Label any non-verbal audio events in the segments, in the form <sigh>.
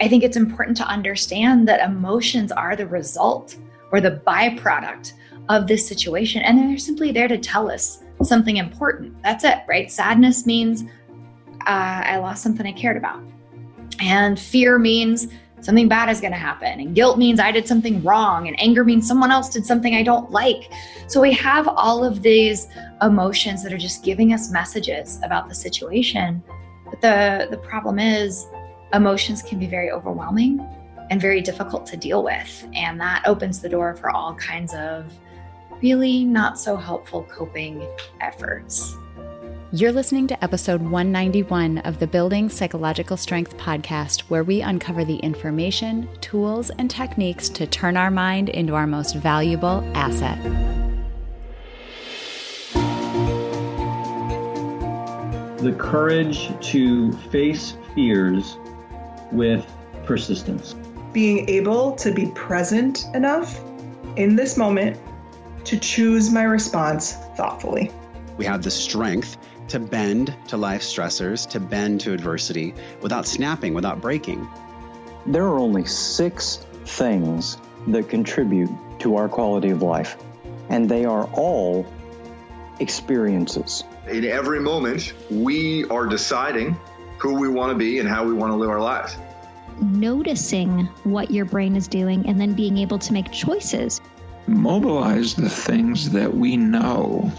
I think it's important to understand that emotions are the result or the byproduct of this situation. And they're simply there to tell us something important. That's it, right? Sadness means uh, I lost something I cared about. And fear means something bad is going to happen. And guilt means I did something wrong. And anger means someone else did something I don't like. So we have all of these emotions that are just giving us messages about the situation. But the, the problem is, emotions can be very overwhelming and very difficult to deal with. And that opens the door for all kinds of really not so helpful coping efforts. You're listening to episode 191 of the Building Psychological Strength podcast, where we uncover the information, tools, and techniques to turn our mind into our most valuable asset. The courage to face fears with persistence. Being able to be present enough in this moment to choose my response thoughtfully. We have the strength to bend to life stressors, to bend to adversity without snapping, without breaking. There are only six things that contribute to our quality of life, and they are all experiences. In every moment, we are deciding who we want to be and how we want to live our lives. Noticing what your brain is doing and then being able to make choices. Mobilize the things that we know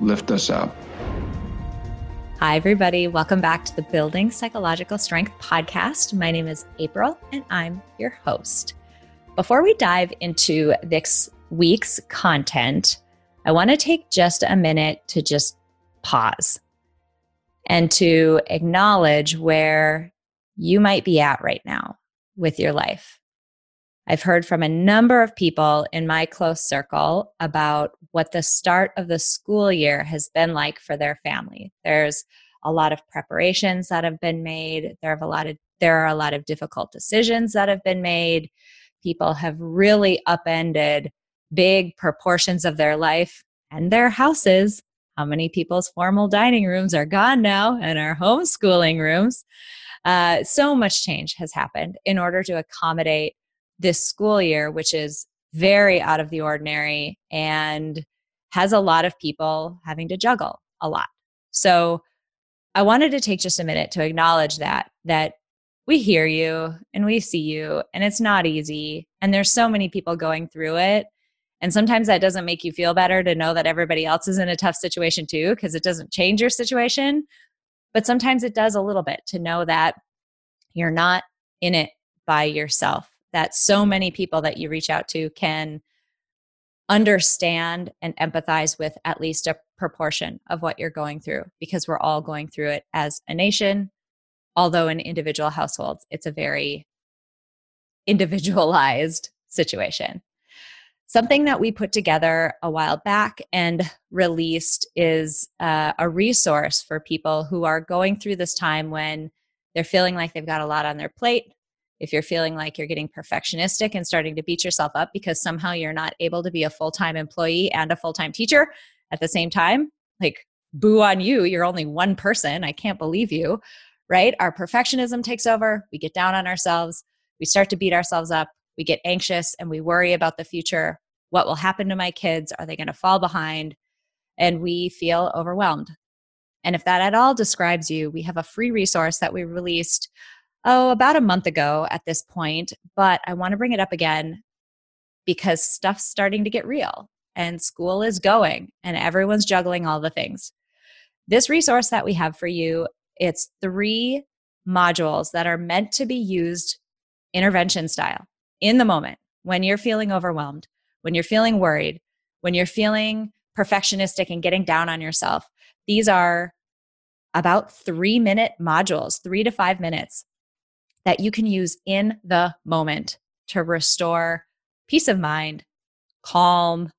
lift us up. Hi, everybody. Welcome back to the Building Psychological Strength podcast. My name is April, and I'm your host. Before we dive into this week's content, I want to take just a minute to just pause and to acknowledge where you might be at right now with your life. I've heard from a number of people in my close circle about what the start of the school year has been like for their family. There's a lot of preparations that have been made. There have a lot of there are a lot of difficult decisions that have been made. People have really upended big proportions of their life and their houses. How many people's formal dining rooms are gone now and our homeschooling rooms? Uh, so much change has happened in order to accommodate this school year, which is very out of the ordinary and has a lot of people having to juggle a lot. So I wanted to take just a minute to acknowledge that that we hear you and we see you and it's not easy and there's so many people going through it and sometimes that doesn't make you feel better to know that everybody else is in a tough situation too because it doesn't change your situation but sometimes it does a little bit to know that you're not in it by yourself that so many people that you reach out to can understand and empathize with at least a proportion of what you're going through because we're all going through it as a nation. Although in individual households, it's a very individualized situation. Something that we put together a while back and released is uh, a resource for people who are going through this time when they're feeling like they've got a lot on their plate, if you're feeling like you're getting perfectionistic and starting to beat yourself up because somehow you're not able to be a full time employee and a full time teacher at the same time, like, boo on you. You're only one person. I can't believe you, right? Our perfectionism takes over. We get down on ourselves. We start to beat ourselves up. We get anxious and we worry about the future. What will happen to my kids? Are they going to fall behind? And we feel overwhelmed. And if that at all describes you, we have a free resource that we released oh, about a month ago at this point, but I want to bring it up again because stuff's starting to get real and school is going and everyone's juggling all the things. This resource that we have for you, it's three modules that are meant to be used intervention style in the moment when you're feeling overwhelmed, when you're feeling worried, when you're feeling perfectionistic and getting down on yourself. These are about three minute modules, three to five minutes that you can use in the moment to restore peace of mind, calm,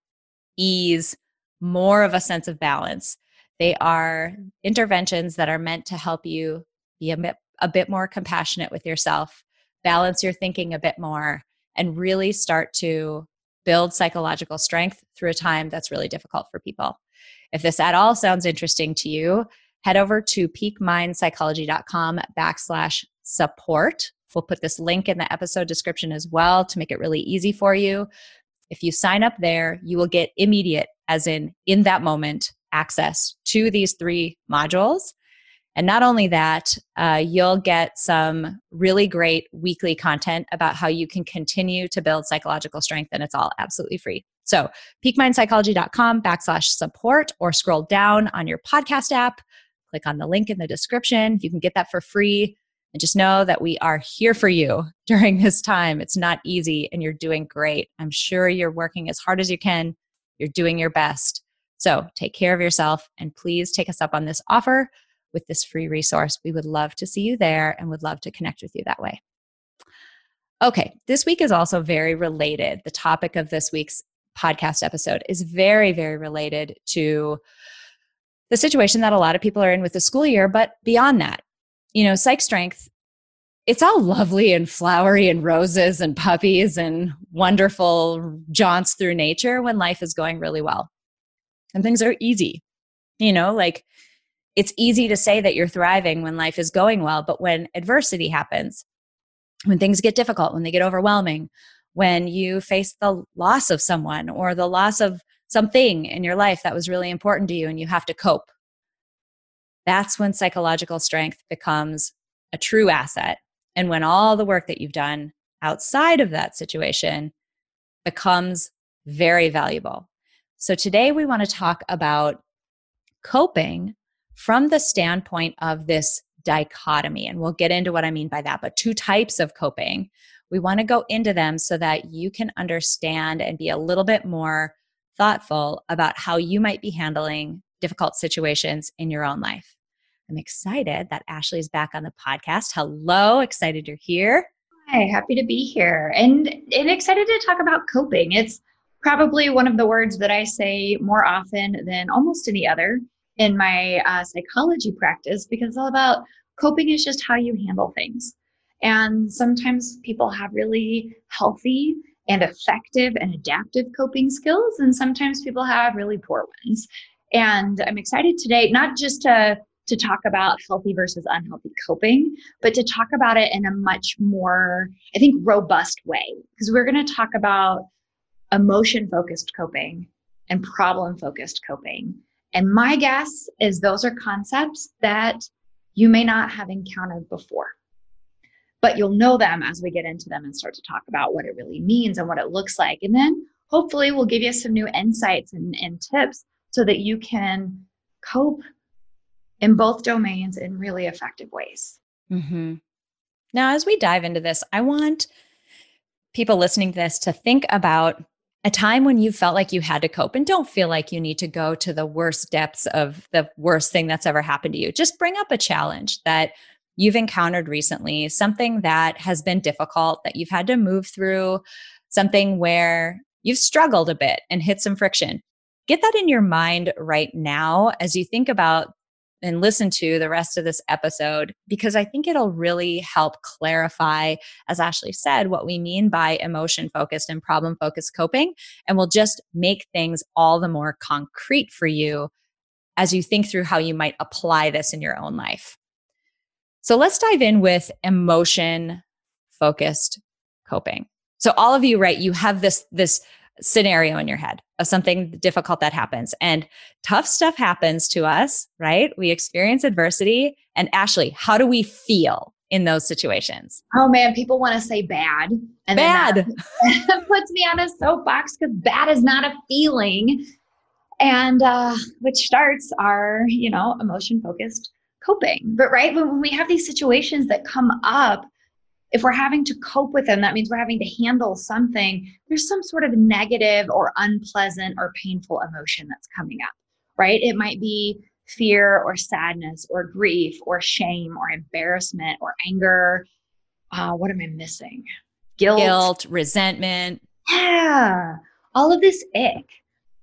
ease, more of a sense of balance. They are interventions that are meant to help you be a bit, a bit more compassionate with yourself, balance your thinking a bit more, and really start to build psychological strength through a time that's really difficult for people. If this at all sounds interesting to you, head over to peakmindpsychology.com backslash support. We'll put this link in the episode description as well to make it really easy for you. If you sign up there, you will get immediate, as in in that moment, access to these three modules. And not only that, uh, you'll get some really great weekly content about how you can continue to build psychological strength, and it's all absolutely free. So, peakmindpsychology.com backslash support, or scroll down on your podcast app, click on the link in the description. You can get that for free. And just know that we are here for you <laughs> during this time. It's not easy, and you're doing great. I'm sure you're working as hard as you can, you're doing your best. So, take care of yourself, and please take us up on this offer with this free resource. We would love to see you there and would love to connect with you that way. Okay, this week is also very related. The topic of this week's podcast episode is very, very related to the situation that a lot of people are in with the school year, but beyond that, you know, psych strength, it's all lovely and flowery and roses and puppies and wonderful jaunts through nature when life is going really well. And things are easy. You know, like it's easy to say that you're thriving when life is going well, but when adversity happens, when things get difficult, when they get overwhelming, when you face the loss of someone or the loss of something in your life that was really important to you and you have to cope, that's when psychological strength becomes a true asset. And when all the work that you've done outside of that situation becomes very valuable. So today we want to talk about coping from the standpoint of this dichotomy. And we'll get into what I mean by that, but two types of coping. We want to go into them so that you can understand and be a little bit more thoughtful about how you might be handling difficult situations in your own life. I'm excited that Ashley is back on the podcast. Hello, excited you're here. Hi, happy to be here and, and excited to talk about coping. It's probably one of the words that I say more often than almost any other in my uh, psychology practice because it's all about coping is just how you handle things. And sometimes people have really healthy and effective and adaptive coping skills, and sometimes people have really poor ones. And I'm excited today, not just to to talk about healthy versus unhealthy coping, but to talk about it in a much more, I think, robust way. Because we're going to talk about emotion focused coping and problem focused coping. And my guess is those are concepts that you may not have encountered before. But you'll know them as we get into them and start to talk about what it really means and what it looks like. And then hopefully we'll give you some new insights and, and tips so that you can cope in both domains in really effective ways. Mm-hmm. Now, as we dive into this, I want people listening to this to think about a time when you felt like you had to cope and don't feel like you need to go to the worst depths of the worst thing that's ever happened to you. Just bring up a challenge that you've encountered recently, something that has been difficult that you've had to move through, something where you've struggled a bit and hit some friction. Get that in your mind right now as you think about and listen to the rest of this episode because I think it'll really help clarify, as Ashley said, what we mean by emotion focused and problem focused coping. And will just make things all the more concrete for you as you think through how you might apply this in your own life. So let's dive in with emotion focused coping. So all of you, right, you have this, this scenario in your head of something difficult that happens. And tough stuff happens to us, right? We experience adversity. And Ashley, how do we feel in those situations? Oh man, people want to say bad. And bad. <laughs> That puts me on a soapbox because bad is not a feeling. And uh, which starts our, you know, emotion focused coping. But right, when we have these situations that come up, if we're having to cope with them, that means we're having to handle something. There's some sort of negative or unpleasant or painful emotion that's coming up, right? It might be fear or sadness or grief or shame or embarrassment or anger. Uh, what am I missing? Guilt. Guilt, resentment. Yeah. All of this ick,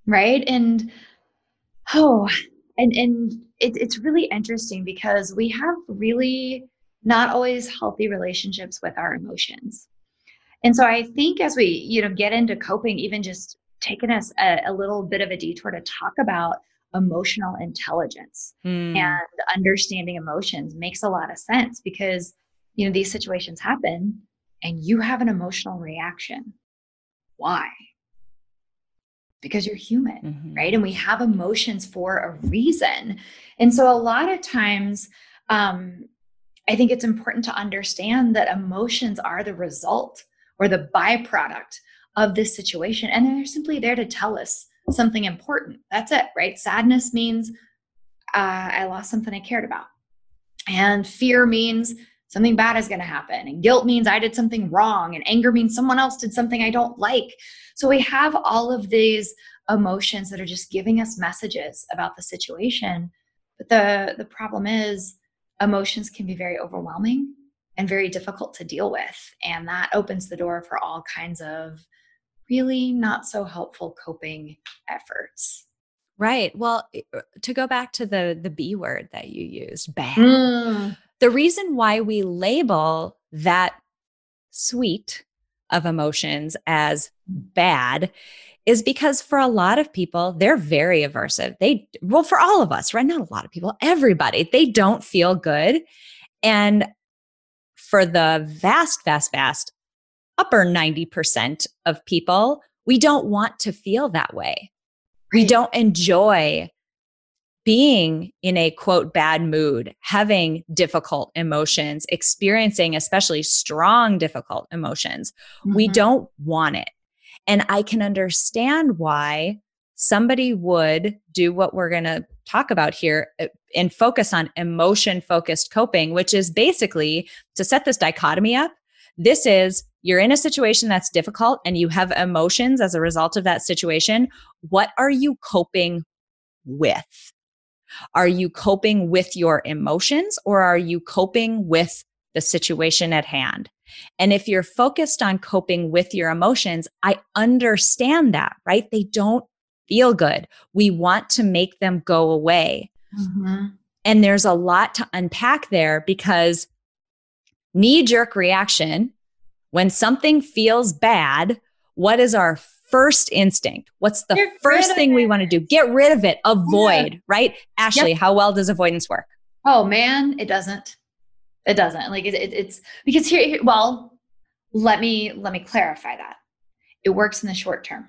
right? And oh, and and it, it's really interesting because we have really not always healthy relationships with our emotions. And so I think as we, you know, get into coping, even just taking us a, a little bit of a detour to talk about emotional intelligence mm. and understanding emotions makes a lot of sense because you know, these situations happen and you have an emotional reaction. Why? Because you're human, mm-hmm. right? And we have emotions for a reason. And so a lot of times, um, I think it's important to understand that emotions are the result or the byproduct of this situation. And they're simply there to tell us something important. That's it, right? Sadness means uh, I lost something I cared about. And fear means something bad is going to happen. And guilt means I did something wrong. And anger means someone else did something I don't like. So we have all of these emotions that are just giving us messages about the situation. But the, the problem is, emotions can be very overwhelming and very difficult to deal with. And that opens the door for all kinds of really not so helpful coping efforts. Right. Well, uh, to go back to the the B word that you used, bad. Mm. The reason why we label that suite of emotions as bad is because for a lot of people, they're very aversive. They, well, for all of us, right? Not a lot of people, everybody, they don't feel good. And for the vast, vast, vast upper 90% of people, we don't want to feel that way. We don't enjoy being in a quote bad mood, having difficult emotions, experiencing especially strong, difficult emotions. Mm-hmm. We don't want it. And I can understand why somebody would do what we're going to talk about here uh, and focus on emotion focused coping, which is basically to set this dichotomy up. This is you're in a situation that's difficult and you have emotions as a result of that situation. What are you coping with? Are you coping with your emotions or are you coping with the situation at hand? And if you're focused on coping with your emotions, I understand that, right? They don't feel good. We want to make them go away. Mm-hmm. And there's a lot to unpack there because knee jerk reaction, when something feels bad, what is our first instinct? What's the Get first thing we want to do? Get rid of it, avoid, yeah. right? Ashley, yep. how well does avoidance work? Oh man, it doesn't. It doesn't. Like it, it, it's because here, here, well, let me let me clarify that. It works in the short term,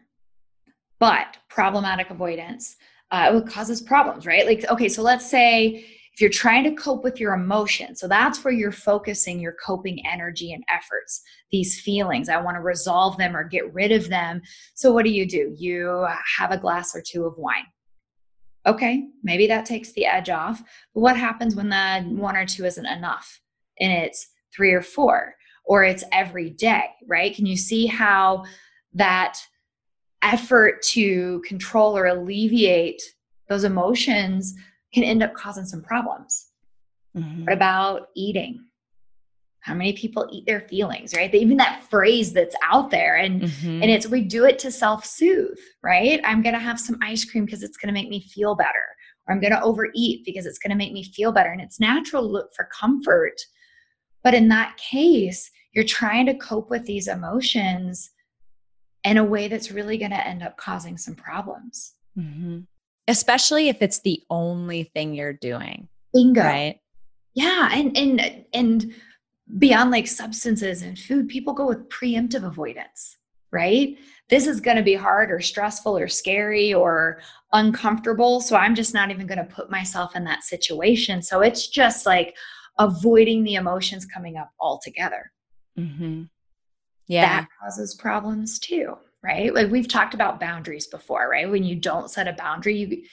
but problematic avoidance uh, it causes problems, right? Like okay, so let's say if you're trying to cope with your emotion, so that's where you're focusing your coping energy and efforts. These feelings, I want to resolve them or get rid of them. So what do you do? You have a glass or two of wine okay, maybe that takes the edge off. But what happens when that one or two isn't enough? And it's three or four, or it's every day, right? Can you see how that effort to control or alleviate those emotions can end up causing some problems? Mm-hmm. What about eating? How many people eat their feelings, right? Even that phrase that's out there, and mm-hmm. and it's we do it to self-soothe, right? I'm gonna have some ice cream because it's gonna make me feel better, or I'm gonna overeat because it's gonna make me feel better. And it's natural to look for comfort but in that case, you're trying to cope with these emotions in a way that's really going to end up causing some problems. Mm-hmm. Especially if it's the only thing you're doing. Bingo. Right. Yeah. And, and, and beyond like substances and food, people go with preemptive avoidance, right? This is going to be hard or stressful or scary or uncomfortable. So I'm just not even going to put myself in that situation. So it's just like, avoiding the emotions coming up altogether. Mm-hmm. Yeah. That causes problems too, right? Like we've talked about boundaries before, right? When you don't set a boundary, you,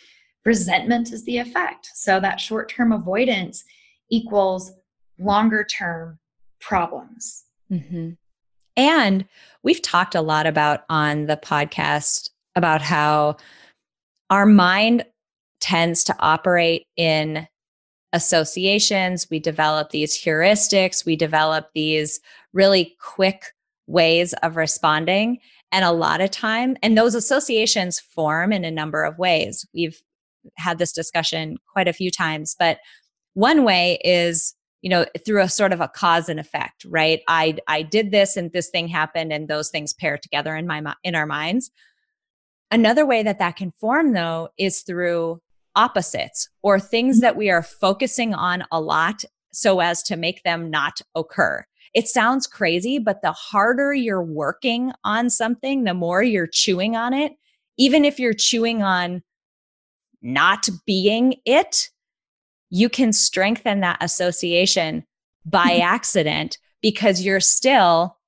resentment is the effect. So that short term avoidance equals longer term problems. Mm-hmm. And we've talked a lot about on the podcast about how our mind tends to operate in associations, we develop these heuristics, we develop these really quick ways of responding. And a lot of time, and those associations form in a number of ways. We've had this discussion quite a few times, but one way is you know through a sort of a cause and effect right i i did this and this thing happened and those things pair together in my in our minds another way that that can form though is through opposites or things that we are focusing on a lot so as to make them not occur. It sounds crazy, but the harder you're working on something, the more you're chewing on it. Even if you're chewing on not being it, you can strengthen that association by Mm-hmm. accident because you're still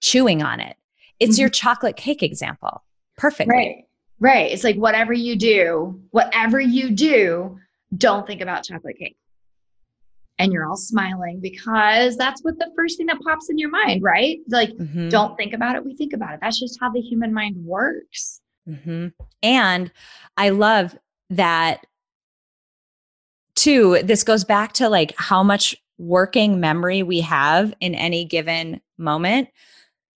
chewing on it. It's Mm-hmm. your chocolate cake example. Perfect. Right. Right. It's like whatever you do, whatever you do, don't think about chocolate cake. And you're all smiling because that's what the first thing that pops in your mind, right? Like, Mhm. don't think about it, we think about it. That's just how the human mind works. hmm And I love that too. This goes back to like how much working memory we have in any given moment.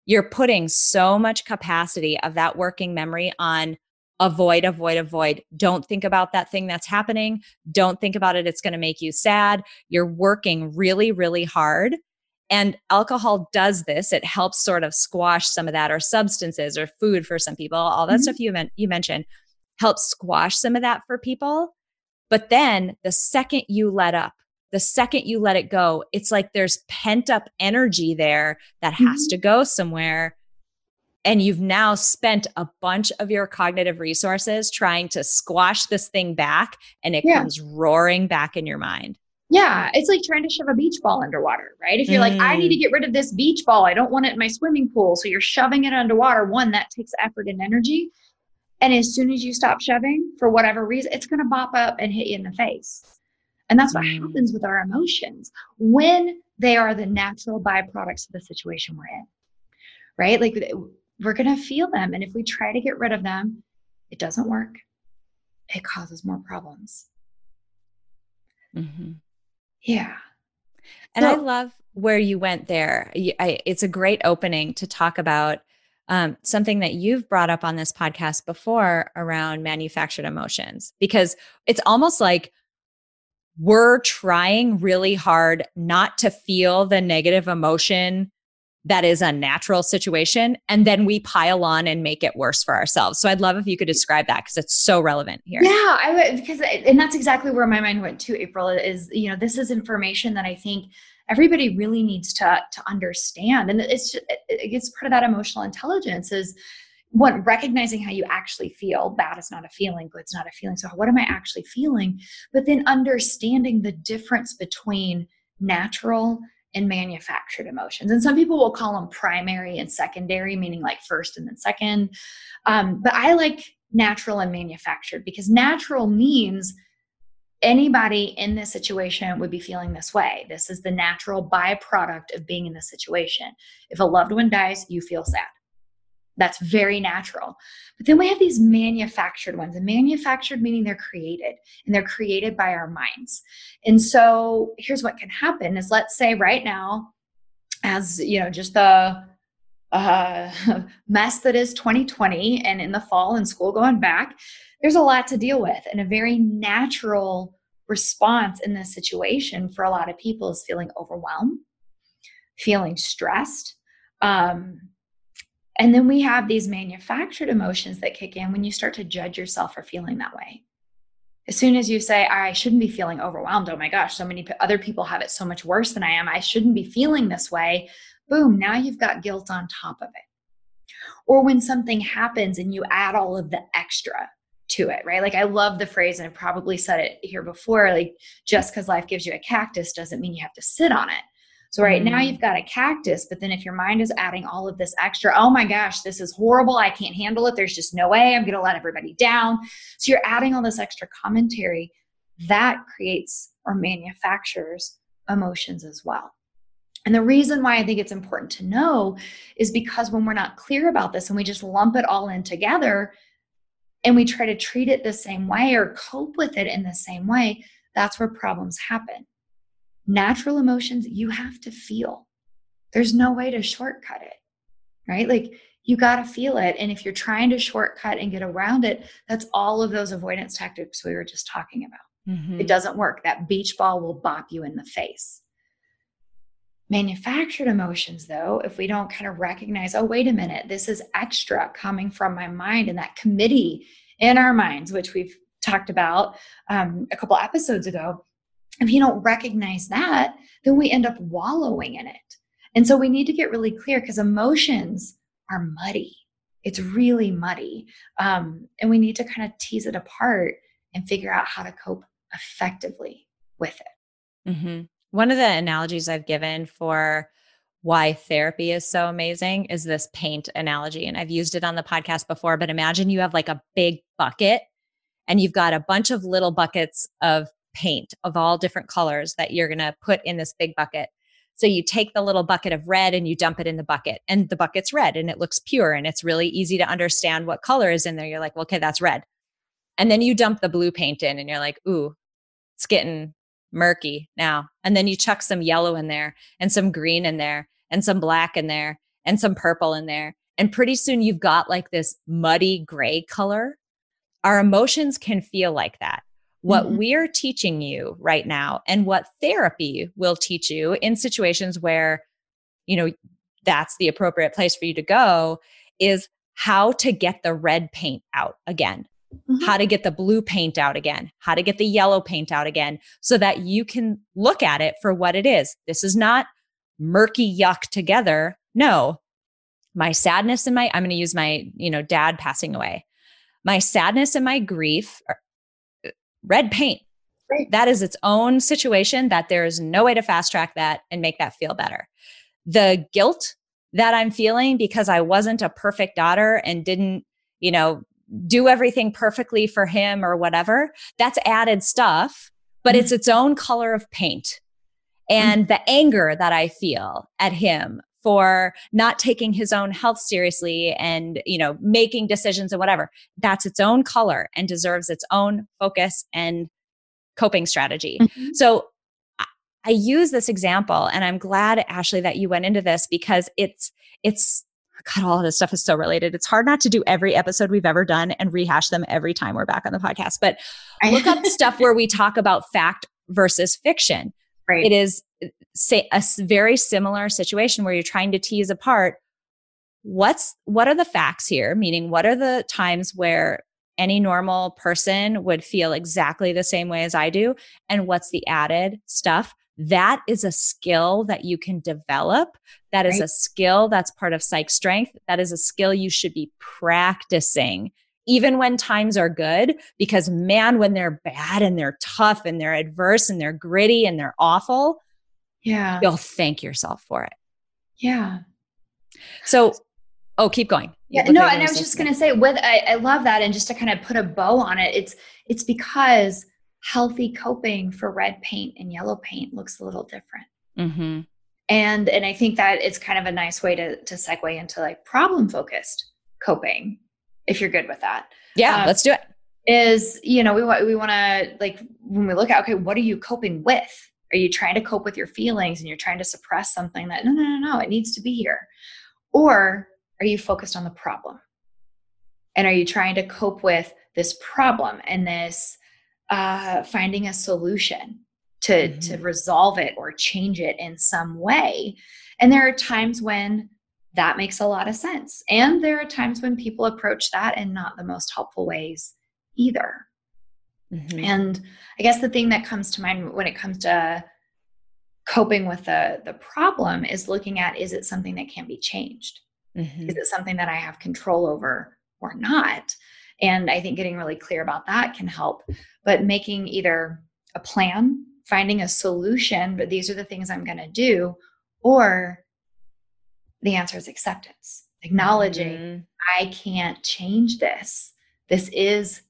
You're putting so much capacity of that working memory on avoid, avoid, avoid. Don't think about that thing that's happening. Don't think about it. It's going to make you sad. You're working really, really hard. And alcohol does this. It helps sort of squash some of that, or substances, or food for some people. All that Mhm. stuff you men- you mentioned helps squash some of that for people. But then the second you let up, the second you let it go, it's like there's pent up energy there that has Mhm. to go somewhere. And you've now spent a bunch of your cognitive resources trying to squash this thing back, and it Yeah. comes roaring back in your mind. Yeah, it's like trying to shove a beach ball underwater, right? If you're like, I need to get rid of this beach ball, I don't want it in my swimming pool. So you're shoving it underwater. One, that takes effort and energy. And as soon as you stop shoving, for whatever reason, it's going to bop up and hit you in the face. And that's what Mm. happens with our emotions when they are the natural byproducts of the situation we're in, right? Like we're going to feel them. And if we try to get rid of them, it doesn't work. It causes more problems. Mm-hmm. Yeah. And I love where you went there. I, it's a great opening to talk about um, something that you've brought up on this podcast before around manufactured emotions, because it's almost like we're trying really hard not to feel the negative emotion that is a natural situation. And then we pile on and make it worse for ourselves. So I'd love if you could describe that because it's so relevant here. Yeah, I would because and that's exactly where my mind went to. April is you know this is information that I think everybody really needs to to understand, and it's it's part of that emotional intelligence is what recognizing how you actually feel. Bad is not a feeling, Good good's not a feeling. So what am I actually feeling? But then understanding the difference between natural and manufactured emotions. And some people will call them primary and secondary, meaning like first and then second. Um, but I like natural and manufactured because natural means anybody in this situation would be feeling this way. This is the natural byproduct of being in this situation. If a loved one dies, you feel sad. That's very natural. But then we have these manufactured ones, and manufactured meaning they're created and they're created by our minds. And so here's what can happen is let's say right now, as you know, just the uh, <laughs> mess that is 2020 and in the fall and school going back, there's a lot to deal with. And a very natural response in this situation for a lot of people is feeling overwhelmed, feeling stressed. Um, and then we have these manufactured emotions that kick in when you start to judge yourself for feeling that way. As soon as you say, I shouldn't be feeling overwhelmed, oh my gosh, so many other people have it so much worse than I am, I shouldn't be feeling this way, boom, now you've got guilt on top of it. Or when something happens and you add all of the extra to it, right? Like I love the phrase, and I've probably said it here before like, just because life gives you a cactus doesn't mean you have to sit on it. So right now Mm. you've got a cactus, but then if your mind is adding all of this extra, oh my gosh, this is horrible. I can't handle it. There's just no way. I'm going to let everybody down. So you're adding all this extra commentary that creates or manufactures emotions as well. And the reason why I think it's important to know is because when we're not clear about this and we just lump it all in together and we try to treat it the same way or cope with it in the same way, that's where problems happen. Natural emotions, you have to feel. There's no way to shortcut it, right? Like you got to feel it. And if you're trying to shortcut and get around it, that's all of those avoidance tactics we were just talking about. Mhm. It doesn't work. That beach ball will bop you in the face. Manufactured emotions, though, if we don't kind of recognize, oh, wait a minute, this is extra coming from my mind and that committee in our minds, which we've talked about um, a couple episodes ago, if you don't recognize that, then we end up wallowing in it. And so we need to get really clear because emotions are muddy. It's really muddy. Um, and we need to kind of tease it apart and figure out how to cope effectively with it. Mm-hmm. One of the analogies I've given for why therapy is so amazing is this paint analogy. And I've used it on the podcast before, but imagine you have like a big bucket and you've got a bunch of little buckets of paint of all different colors that you're going to put in this big bucket. So you take the little bucket of red and you dump it in the bucket, and the bucket's red and it looks pure and it's really easy to understand what color is in there. You're like, well, okay, that's red. And then you dump the blue paint in and you're like, ooh, it's getting murky now. And then you chuck some yellow in there and some green in there and some black in there and some purple in there. And pretty soon you've got like this muddy gray color. Our emotions can feel like that. What mm-hmm. we're teaching you right now and what therapy will teach you in situations where, you know, that's the appropriate place for you to go is how to get the red paint out again. Mm-hmm. How to get the blue paint out again, how to get the yellow paint out again, so that you can look at it for what it is. This is not murky yuck together. No, my sadness and my, I'm going to use my, you know, dad passing away. My sadness and my grief red paint. Right. That is its own situation that there is no way to fast track that and make that feel better. The guilt that I'm feeling because I wasn't a perfect daughter and didn't, you know, do everything perfectly for him or whatever, that's added stuff, but mm-hmm. it's its own color of paint. And mm-hmm. the anger that I feel at him for not taking his own health seriously and you know making decisions and whatever that's its own color and deserves its own focus and coping strategy mm-hmm. so I use this example and I'm glad Ashley that you went into this because it's it's God, all of this stuff is so related. It's hard not to do every episode we've ever done and rehash them every time we're back on the podcast. But look up the <laughs> stuff where we talk about fact versus fiction. Right. It is eh, say a very similar situation where you're trying to tease apart what's what are the facts here? Meaning what are the times where any normal person would feel exactly the same way as I do? And what's the added stuff? That is a skill that you can develop. That is right. a skill that's part of psych strength. That is a skill you should be practicing even when times are good because man when they're bad and they're tough and they're adverse and they're gritty and they're awful yeah. You'll thank yourself for it. Yeah. So, oh, keep going. Yeah, no, and I was just going to say, with I, I love that, and just to kind of put a bow on it, it's it's because healthy coping for red paint and yellow paint looks a little different. Mm-hmm. And and I think that it's kind of a nice way to to segue into like problem focused coping, if you're good with that. Yeah, um, let's do it. Is you know we want we want to like when we look at okay, what are you coping with? Are you trying to cope with your feelings and you're trying to suppress something that, no, no, no, no, it needs to be here? Or are you focused on the problem? And are you trying to cope with this problem and this uh, finding a solution to, mm-hmm. to resolve it or change it in some way? And there are times when that makes a lot of sense. And there are times when people approach that in not the most helpful ways either. Mm-hmm. And I guess the thing that comes to mind when it comes to coping with the the problem is looking at is it something that can be changed? Mm-hmm. Is it something that I have control over or not? And I think getting really clear about that can help. But making either a plan, finding a solution, but these are the things I'm going to do, or the answer is acceptance, acknowledging mm-hmm. I can't change this. This is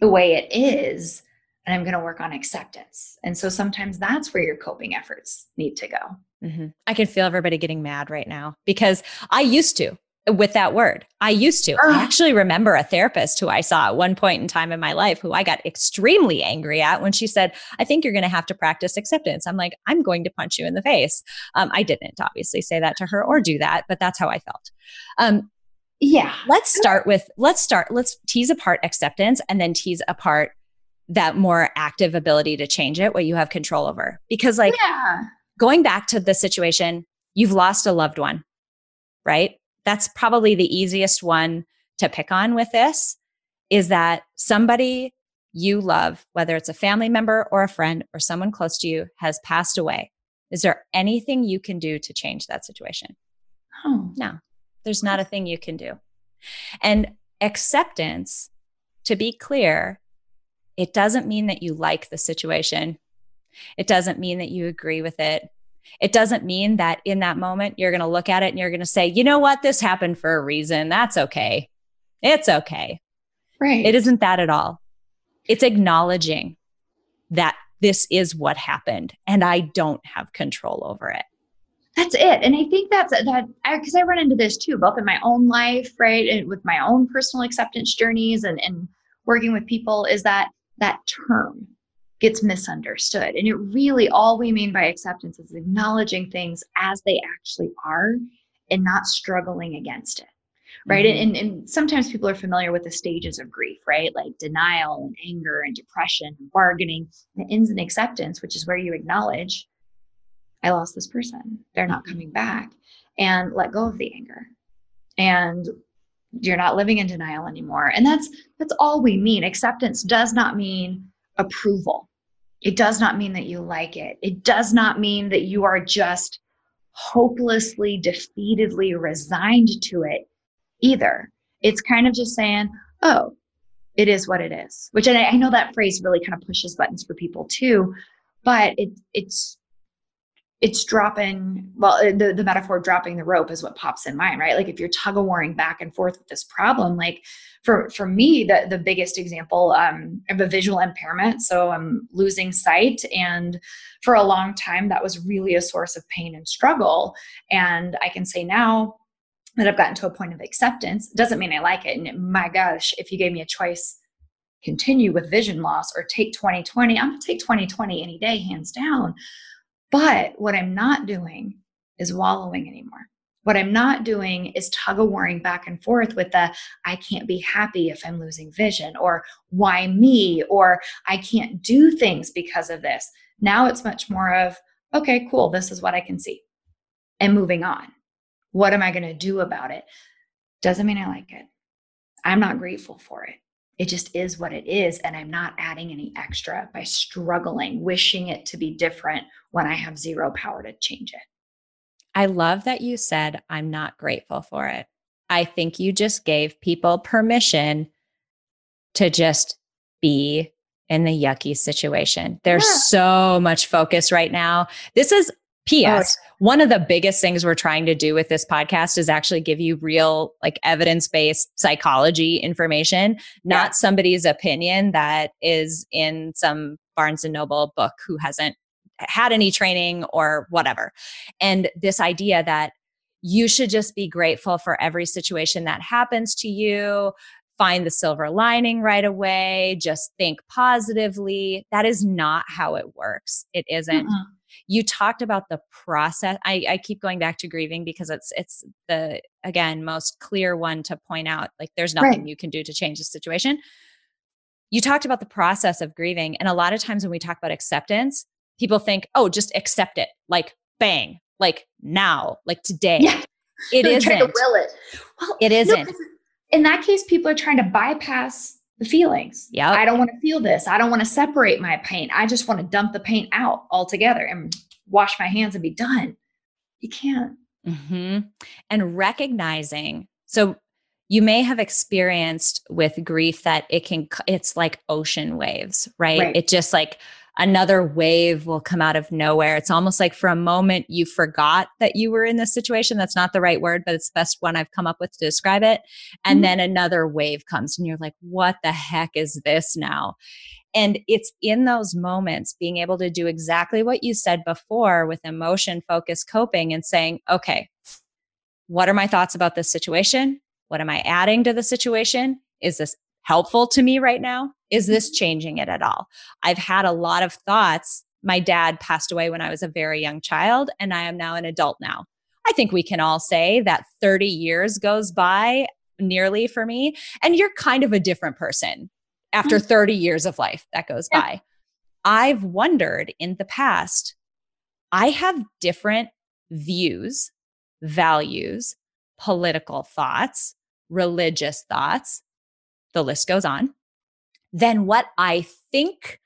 the way it is and i'm going to work on acceptance and so sometimes that's where your coping efforts need to go mm-hmm. i can feel everybody getting mad right now because i used to with that word i used to i actually remember a therapist who i saw at one point in time in my life who i got extremely angry at when she said i think you're going to have to practice acceptance i'm like i'm going to punch you in the face um, i didn't obviously say that to her or do that but that's how i felt um, yeah. Let's start with let's start let's tease apart acceptance and then tease apart that more active ability to change it, what you have control over. Because like yeah. going back to the situation, you've lost a loved one. Right? That's probably the easiest one to pick on with this is that somebody you love, whether it's a family member or a friend or someone close to you, has passed away, is there anything you can do to change that situation? Oh. No, there's not a thing you can do. And acceptance, to be clear, it doesn't mean that you like the situation. It doesn't mean that you agree with it. It doesn't mean that in that moment you're going to look at it and you're going to say, you know what, this happened for a reason. That's okay. It's okay. Right. It isn't that at all. It's acknowledging that this is what happened and I don't have control over it. That's it. And I think that's that because I, I run into this too, both in my own life, right? And with my own personal acceptance journeys and, and working with people, is that that term gets misunderstood. And it really all we mean by acceptance is acknowledging things as they actually are and not struggling against it right? Mm-hmm. and, and sometimes people are familiar with the stages of grief right? Like denial and anger and depression and bargaining. And ends in acceptance which is where you acknowledge i lost this person. They're not coming back and let go of the anger. And you're not living in denial anymore. And that's that's all we mean. Acceptance does not mean approval it does not mean that you like it it does not mean that you are just hopelessly defeatedly resigned to it either. It's kind of just saying, oh, it is what it is, which I, I know that phrase really kind of pushes buttons for people too, but it, it's it's dropping well uh, the, the metaphor dropping the rope is what pops in mind right like if you're tug of warring back and forth with this problem like for for me the, the biggest example um, of a visual impairment so i'm losing sight and for a long time that was really a source of pain and struggle and i can say now that I've gotten to a point of acceptance. Doesn't mean I like it. And my gosh, if you gave me a choice, continue with vision loss or take 2020, I'm gonna take 2020 any day, hands down. But what I'm not doing is wallowing anymore. What I'm not doing is tug of warring back and forth with the I can't be happy if I'm losing vision, or why me, or I can't do things because of this. Now it's much more of, okay, cool, this is what I can see, and moving on. What am I going to do about it? Doesn't mean I like it. I'm not grateful for it. It just is what it is. And I'm not adding any extra by struggling, wishing it to be different when I have zero power to change it. I love that you said, I'm not grateful for it. I think you just gave people permission to just be in the yucky situation. There's yeah. so much focus right now. This is P.S. Oh. One of the biggest things we're trying to do with this podcast is actually give you real, like evidence based psychology information, not yeah. somebody's opinion that is in some Barnes and Noble book who hasn't had any training or whatever. And this idea that you should just be grateful for every situation that happens to you, find the silver lining right away, just think positively. That is not how it works. It isn't. Mm-mm you talked about the process I, I keep going back to grieving because it's it's the again most clear one to point out like there's nothing right. you can do to change the situation. You talked about the process of grieving and a lot of times when we talk about acceptance people think oh just accept it like bang like now like today. Yeah. it isn't to will it. Well it isn't. no, in that case people are trying to bypass the feelings. Yeah. I don't want to feel this. I don't want to separate my paint. I just want to dump the paint out altogether and wash my hands and be done. You can't. Mm-hmm. And recognizing, so you may have experienced with grief that it can, it's like ocean waves, right? right. It just like another wave will come out of nowhere. It's almost like for a moment you forgot that you were in this situation. That's not the right word, but it's the best one I've come up with to describe it. And mm-hmm. then another wave comes and you're like, what the heck is this now? And it's in those moments being able to do exactly what you said before with emotion focused coping and saying, okay, what are my thoughts about this situation? What am I adding to the situation? Is this helpful to me right now? Is this changing it at all? I've had a lot of thoughts. My dad passed away when I was a very young child, and I am now an adult now. I think we can all say that 30 years goes by nearly for me, and you're kind of a different person after mm-hmm. 30 years of life that goes yeah. by. I've wondered in the past, I have different views, values, political thoughts, religious thoughts, the list goes on. than what I think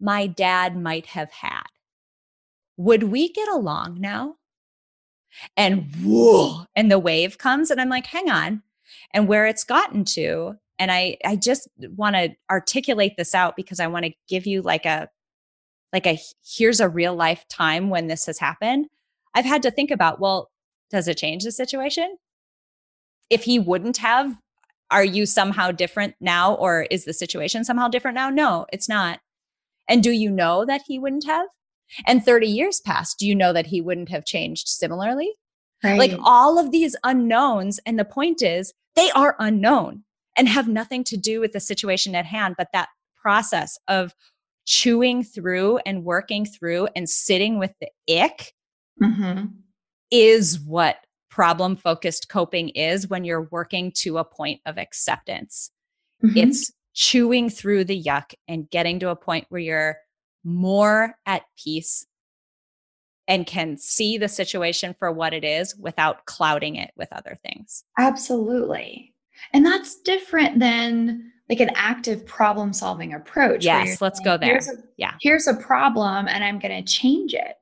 my dad might have had. Would we get along now? And whoa, and the wave comes, and I'm like, hang on. And where it's gotten to, and I I just want to articulate this out because I want to give you like a like a here's a real life time when this has happened. I've had to think about, well, does it change the situation? If he wouldn't have, are you somehow different now or is the situation somehow different now? No, it's not. And do you know that he wouldn't have? And 30 years passed, do you know that he wouldn't have changed similarly? Right. Like all of these unknowns. And the point is, they are unknown and have nothing to do with the situation at hand, but that process of chewing through and working through and sitting with the ick mm-hmm. is what problem focused coping is when you're working to a point of acceptance. Mm-hmm. It's chewing through the yuck and getting to a point where you're more at peace and can see the situation for what it is without clouding it with other things. Absolutely. And that's different than like an active problem solving approach. Yes, let's saying, go there. Here's a, yeah. Here's a problem and I'm going to change it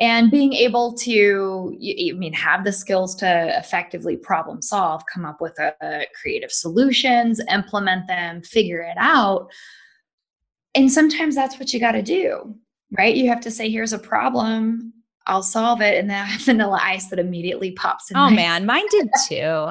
and being able to i mean have the skills to effectively problem solve come up with a, a creative solutions implement them figure it out and sometimes that's what you got to do right you have to say here's a problem I'll solve it. And then <laughs> I have vanilla ice that immediately pops in. Oh man, mine did too.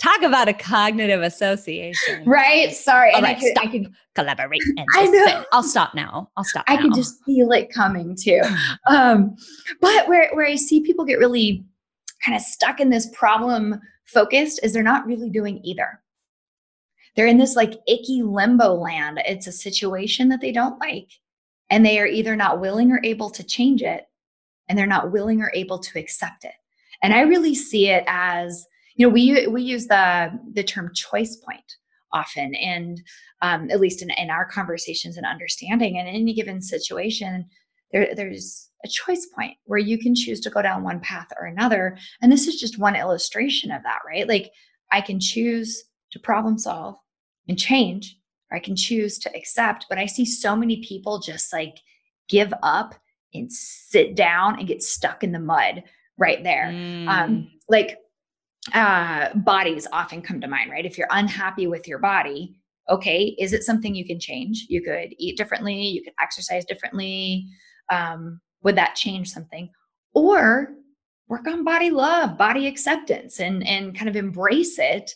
Talk about a cognitive association. Right. Sorry. All and right, I, could. I could collaborate. And I know. I'll stop now. I'll stop. I now. can just feel it coming too. <sighs> um, but where, where I see people get really kind of stuck in this problem focused is they're not really doing either. They're in this like icky limbo land. It's a situation that they don't like, and they are either not willing or able to change it and they're not willing or able to accept it. And I really see it as, you know, we we use the the term choice point often, and um, at least in, in our conversations and understanding, and in any given situation, there there's a choice point where you can choose to go down one path or another. And this is just one illustration of that, right? Like I can choose to problem solve and change, or I can choose to accept. But I see so many people just like give up and sit down and get stuck in the mud right there. Um, mm. Um, like uh, bodies often come to mind, right? If you're unhappy with your body, okay, is it something you can change? You could eat differently, you could exercise differently. Um, would that change something? Or work on body love, body acceptance, and and kind of embrace it.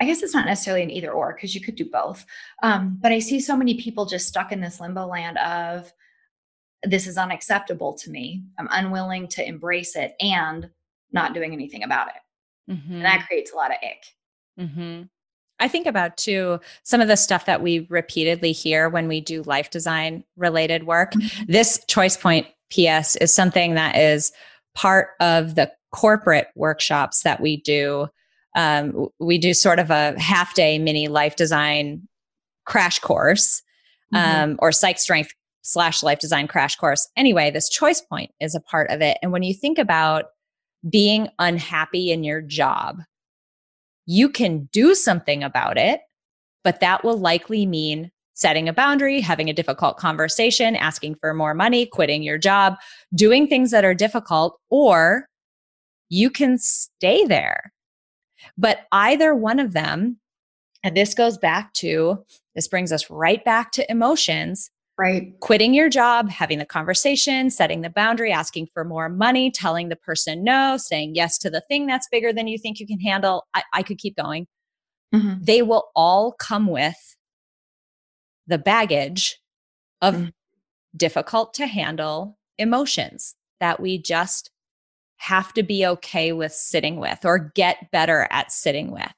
I guess it's not necessarily an either or because you could do both. Um, but I see so many people just stuck in this limbo land of this is unacceptable to me. I'm unwilling to embrace it and not doing anything about it. Mm-hmm. And that creates a lot of ick. Mm-hmm. I think about too some of the stuff that we repeatedly hear when we do life design related work. Mm-hmm. This choice point PS is something that is part of the corporate workshops that we do. Um, we do sort of a half day mini life design crash course mm-hmm. um, or psych strength slash life design crash course. Anyway, this choice point is a part of it. And when you think about being unhappy in your job, you can do something about it, but that will likely mean setting a boundary, having a difficult conversation, asking for more money, quitting your job, doing things that are difficult, or you can stay there. But either one of them, and this goes back to, this brings us right back to emotions, Right. Quitting your job, having the conversation, setting the boundary, asking for more money, telling the person no, saying yes to the thing that's bigger than you think you can handle. I, I could keep going. Mm-hmm. They will all come with the baggage of mm-hmm. difficult to handle emotions that we just have to be okay with sitting with or get better at sitting with.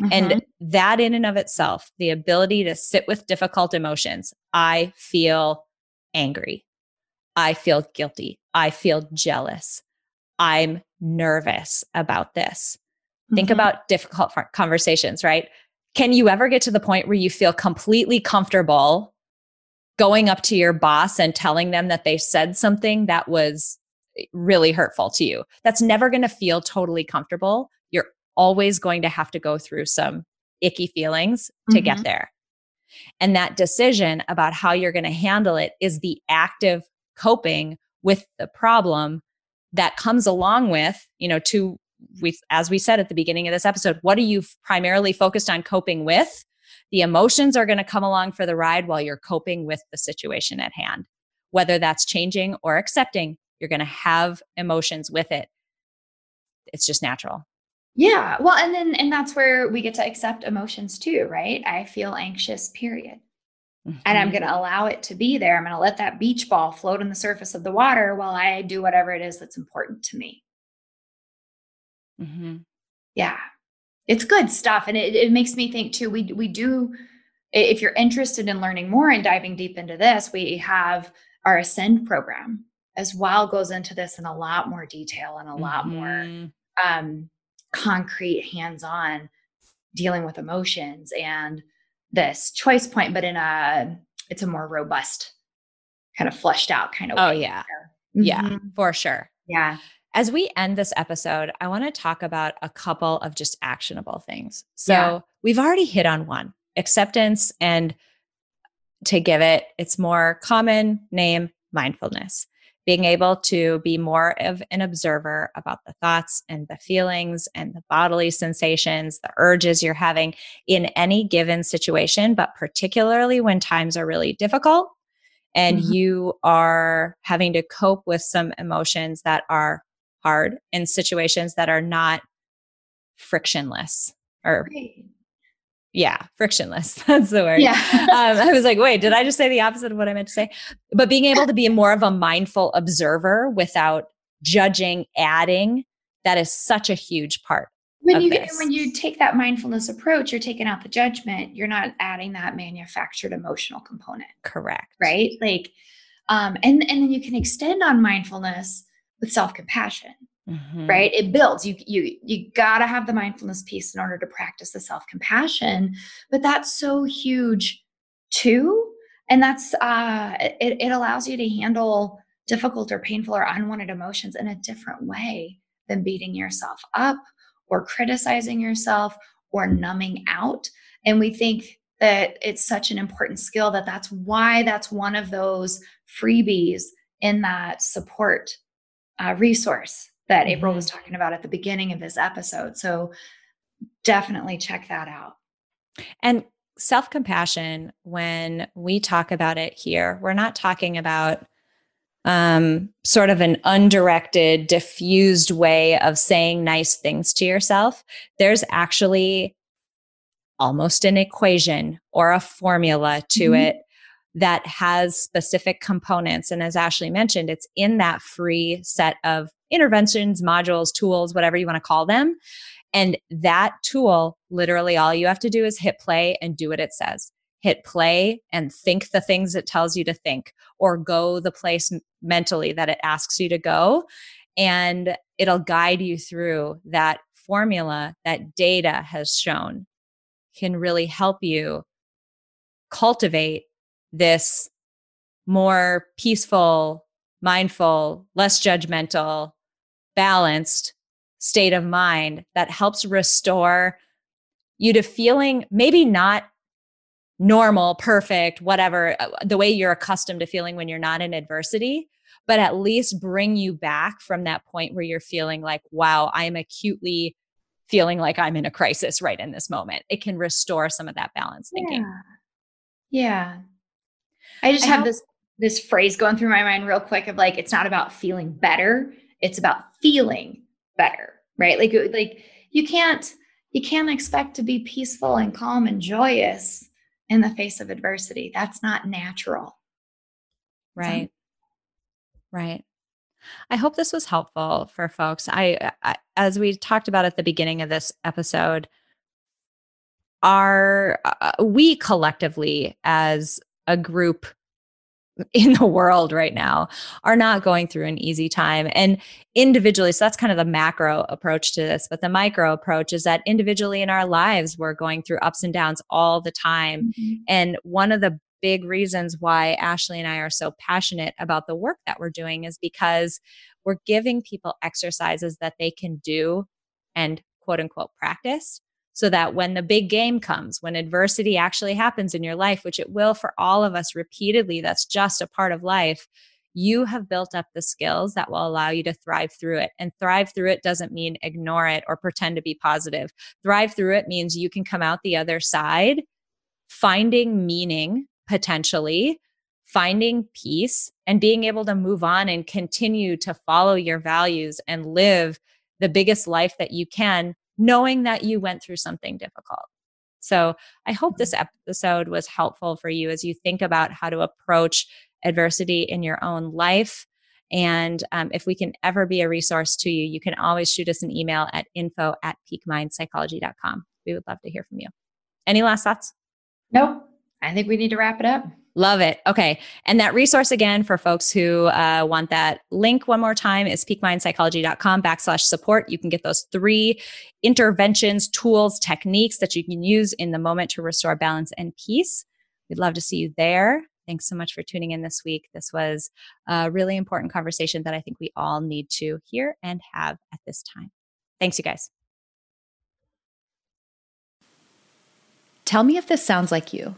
Mm-hmm. And that, in and of itself, the ability to sit with difficult emotions, I feel angry. I feel guilty. I feel jealous. I'm nervous about this. Mm-hmm. Think about difficult conversations, right? Can you ever get to the point where you feel completely comfortable going up to your boss and telling them that they said something that was really hurtful to you? That's never going to feel totally comfortable. Always going to have to go through some icky feelings to mm-hmm. get there. And that decision about how you're going to handle it is the active coping with the problem that comes along with, you know, to we as we said at the beginning of this episode, what are you primarily focused on coping with? The emotions are going to come along for the ride while you're coping with the situation at hand. Whether that's changing or accepting, you're going to have emotions with it. It's just natural. Yeah. Well, and then, and that's where we get to accept emotions too, right? I feel anxious, period. Mm-hmm. And I'm mm-hmm. going to allow it to be there. I'm going to let that beach ball float on the surface of the water while I do whatever it is that's important to me. Mm-hmm. Yeah. It's good stuff. And it, it makes me think too, we, we do, if you're interested in learning more and diving deep into this, we have our Ascend program as well goes into this in a lot more detail and a lot mm-hmm. more um, concrete, hands on dealing with emotions and this choice point, but in a, it's a more robust, kind of fleshed out kind of oh, yeah. Mm-hmm. Yeah, for sure. Yeah. As we end this episode, I want to talk about a couple of just actionable things. So yeah. we've already hit on one acceptance and to give it its more common name, mindfulness being able to be more of an observer about the thoughts and the feelings and the bodily sensations, the urges you're having in any given situation, but particularly when times are really difficult and mm-hmm. you are having to cope with some emotions that are hard in situations that are not frictionless or right yeah frictionless. <laughs> That's the word. Yeah. <laughs> Um, i was like wait did i just say the opposite of what i meant to say? But being able to be more of a mindful observer without judging adding that is such a huge part when you this. when you take that mindfulness approach you're taking out the judgment you're not adding that manufactured emotional component. Correct. Right? Like um and and then you can extend on mindfulness with self-compassion Mm-hmm. right? It builds. You you you got to have the mindfulness piece in order to practice the self-compassion but that's so huge too. And that's uh it, it allows you to handle difficult or painful or unwanted emotions in a different way than beating yourself up or criticizing yourself or numbing out. And we think that it's such an important skill that that's why that's one of those freebies in that support uh, resource that mm-hmm. April was talking about at the beginning of this episode. So definitely check that out. And self compassion, when we talk about it here, we're not talking about um, sort of an undirected, diffused way of saying nice things to yourself. There's actually almost an equation or a formula to mm-hmm. it that has specific components. And as Ashley mentioned, it's in that free set of interventions, modules, tools, whatever you want to call them. And that tool, literally all you have to do is hit play and do what it says. Hit play and think the things it tells you to think, or go the place mentally that it asks you to go. And it'll guide you through that formula that data has shown can really help you cultivate this more peaceful, mindful, less judgmental, balanced state of mind that helps restore you to feeling maybe not normal, perfect, whatever, uh, the way you're accustomed to feeling when you're not in adversity, but at least bring you back from that point where you're feeling like, wow, I am acutely feeling like I'm in a crisis right in this moment. It can restore some of that balance thinking. Yeah. yeah. I just I have this this phrase going through my mind real quick of like it's not about feeling better, it's about feeling better, right? Like like you can't you can't expect to be peaceful and calm and joyous in the face of adversity. That's not natural. Right. Right. I hope this was helpful for folks. I, I, as we talked about at the beginning of this episode, are uh, we collectively as a group in the world right now are not going through an easy time and individually so that's kind of the macro approach to this but the micro approach is that individually in our lives we're going through ups and downs all the time mm-hmm. and one of the big reasons why Ashley and I are so passionate about the work that we're doing is because we're giving people exercises that they can do and quote unquote practice so that when the big game comes, when adversity actually happens in your life, which it will for all of us repeatedly, that's just a part of life. You have built up the skills that will allow you to thrive through it. And thrive through it doesn't mean ignore it or pretend to be positive. Thrive through it means you can come out the other side finding meaning potentially, finding peace, and being able to move on and continue to follow your values and live the biggest life that you can knowing that you went through something difficult. So I hope this episode was helpful for you as you think about how to approach adversity in your own life. And um, if we can ever be a resource to you, you can always shoot us an email at info at peakmindpsychology.com. We would love to hear from you. Any last thoughts? Nope. I think we need to wrap it up. Love it. Okay. And that resource again for folks who uh, want that link one more time is peakmindpsychology.com backslash support. You can get those three interventions, tools, techniques that you can use in the moment to restore balance and peace. We'd love to see you there. Thanks so much for tuning in this week. This was a really important conversation that I think we all need to hear and have at this time. Thanks, you guys. Tell me if this sounds like you.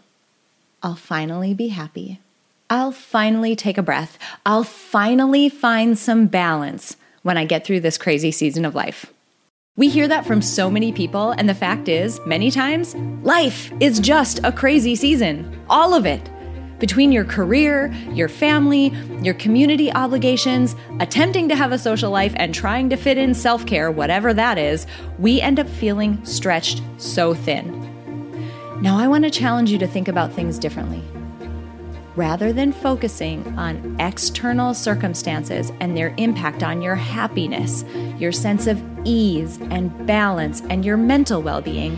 I'll finally be happy. I'll finally take a breath. I'll finally find some balance when I get through this crazy season of life. We hear that from so many people, and the fact is, many times, life is just a crazy season. All of it. Between your career, your family, your community obligations, attempting to have a social life, and trying to fit in self care, whatever that is, we end up feeling stretched so thin. Now, I want to challenge you to think about things differently. Rather than focusing on external circumstances and their impact on your happiness, your sense of ease and balance, and your mental well being,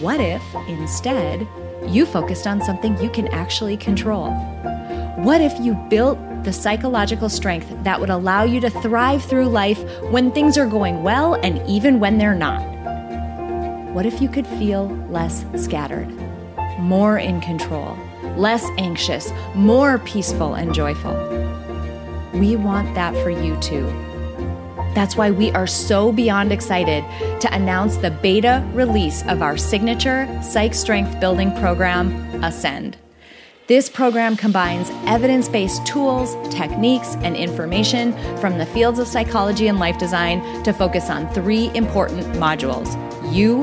what if instead you focused on something you can actually control? What if you built the psychological strength that would allow you to thrive through life when things are going well and even when they're not? What if you could feel less scattered, more in control, less anxious, more peaceful and joyful? We want that for you too. That's why we are so beyond excited to announce the beta release of our signature psych strength building program, Ascend. This program combines evidence based tools, techniques, and information from the fields of psychology and life design to focus on three important modules you,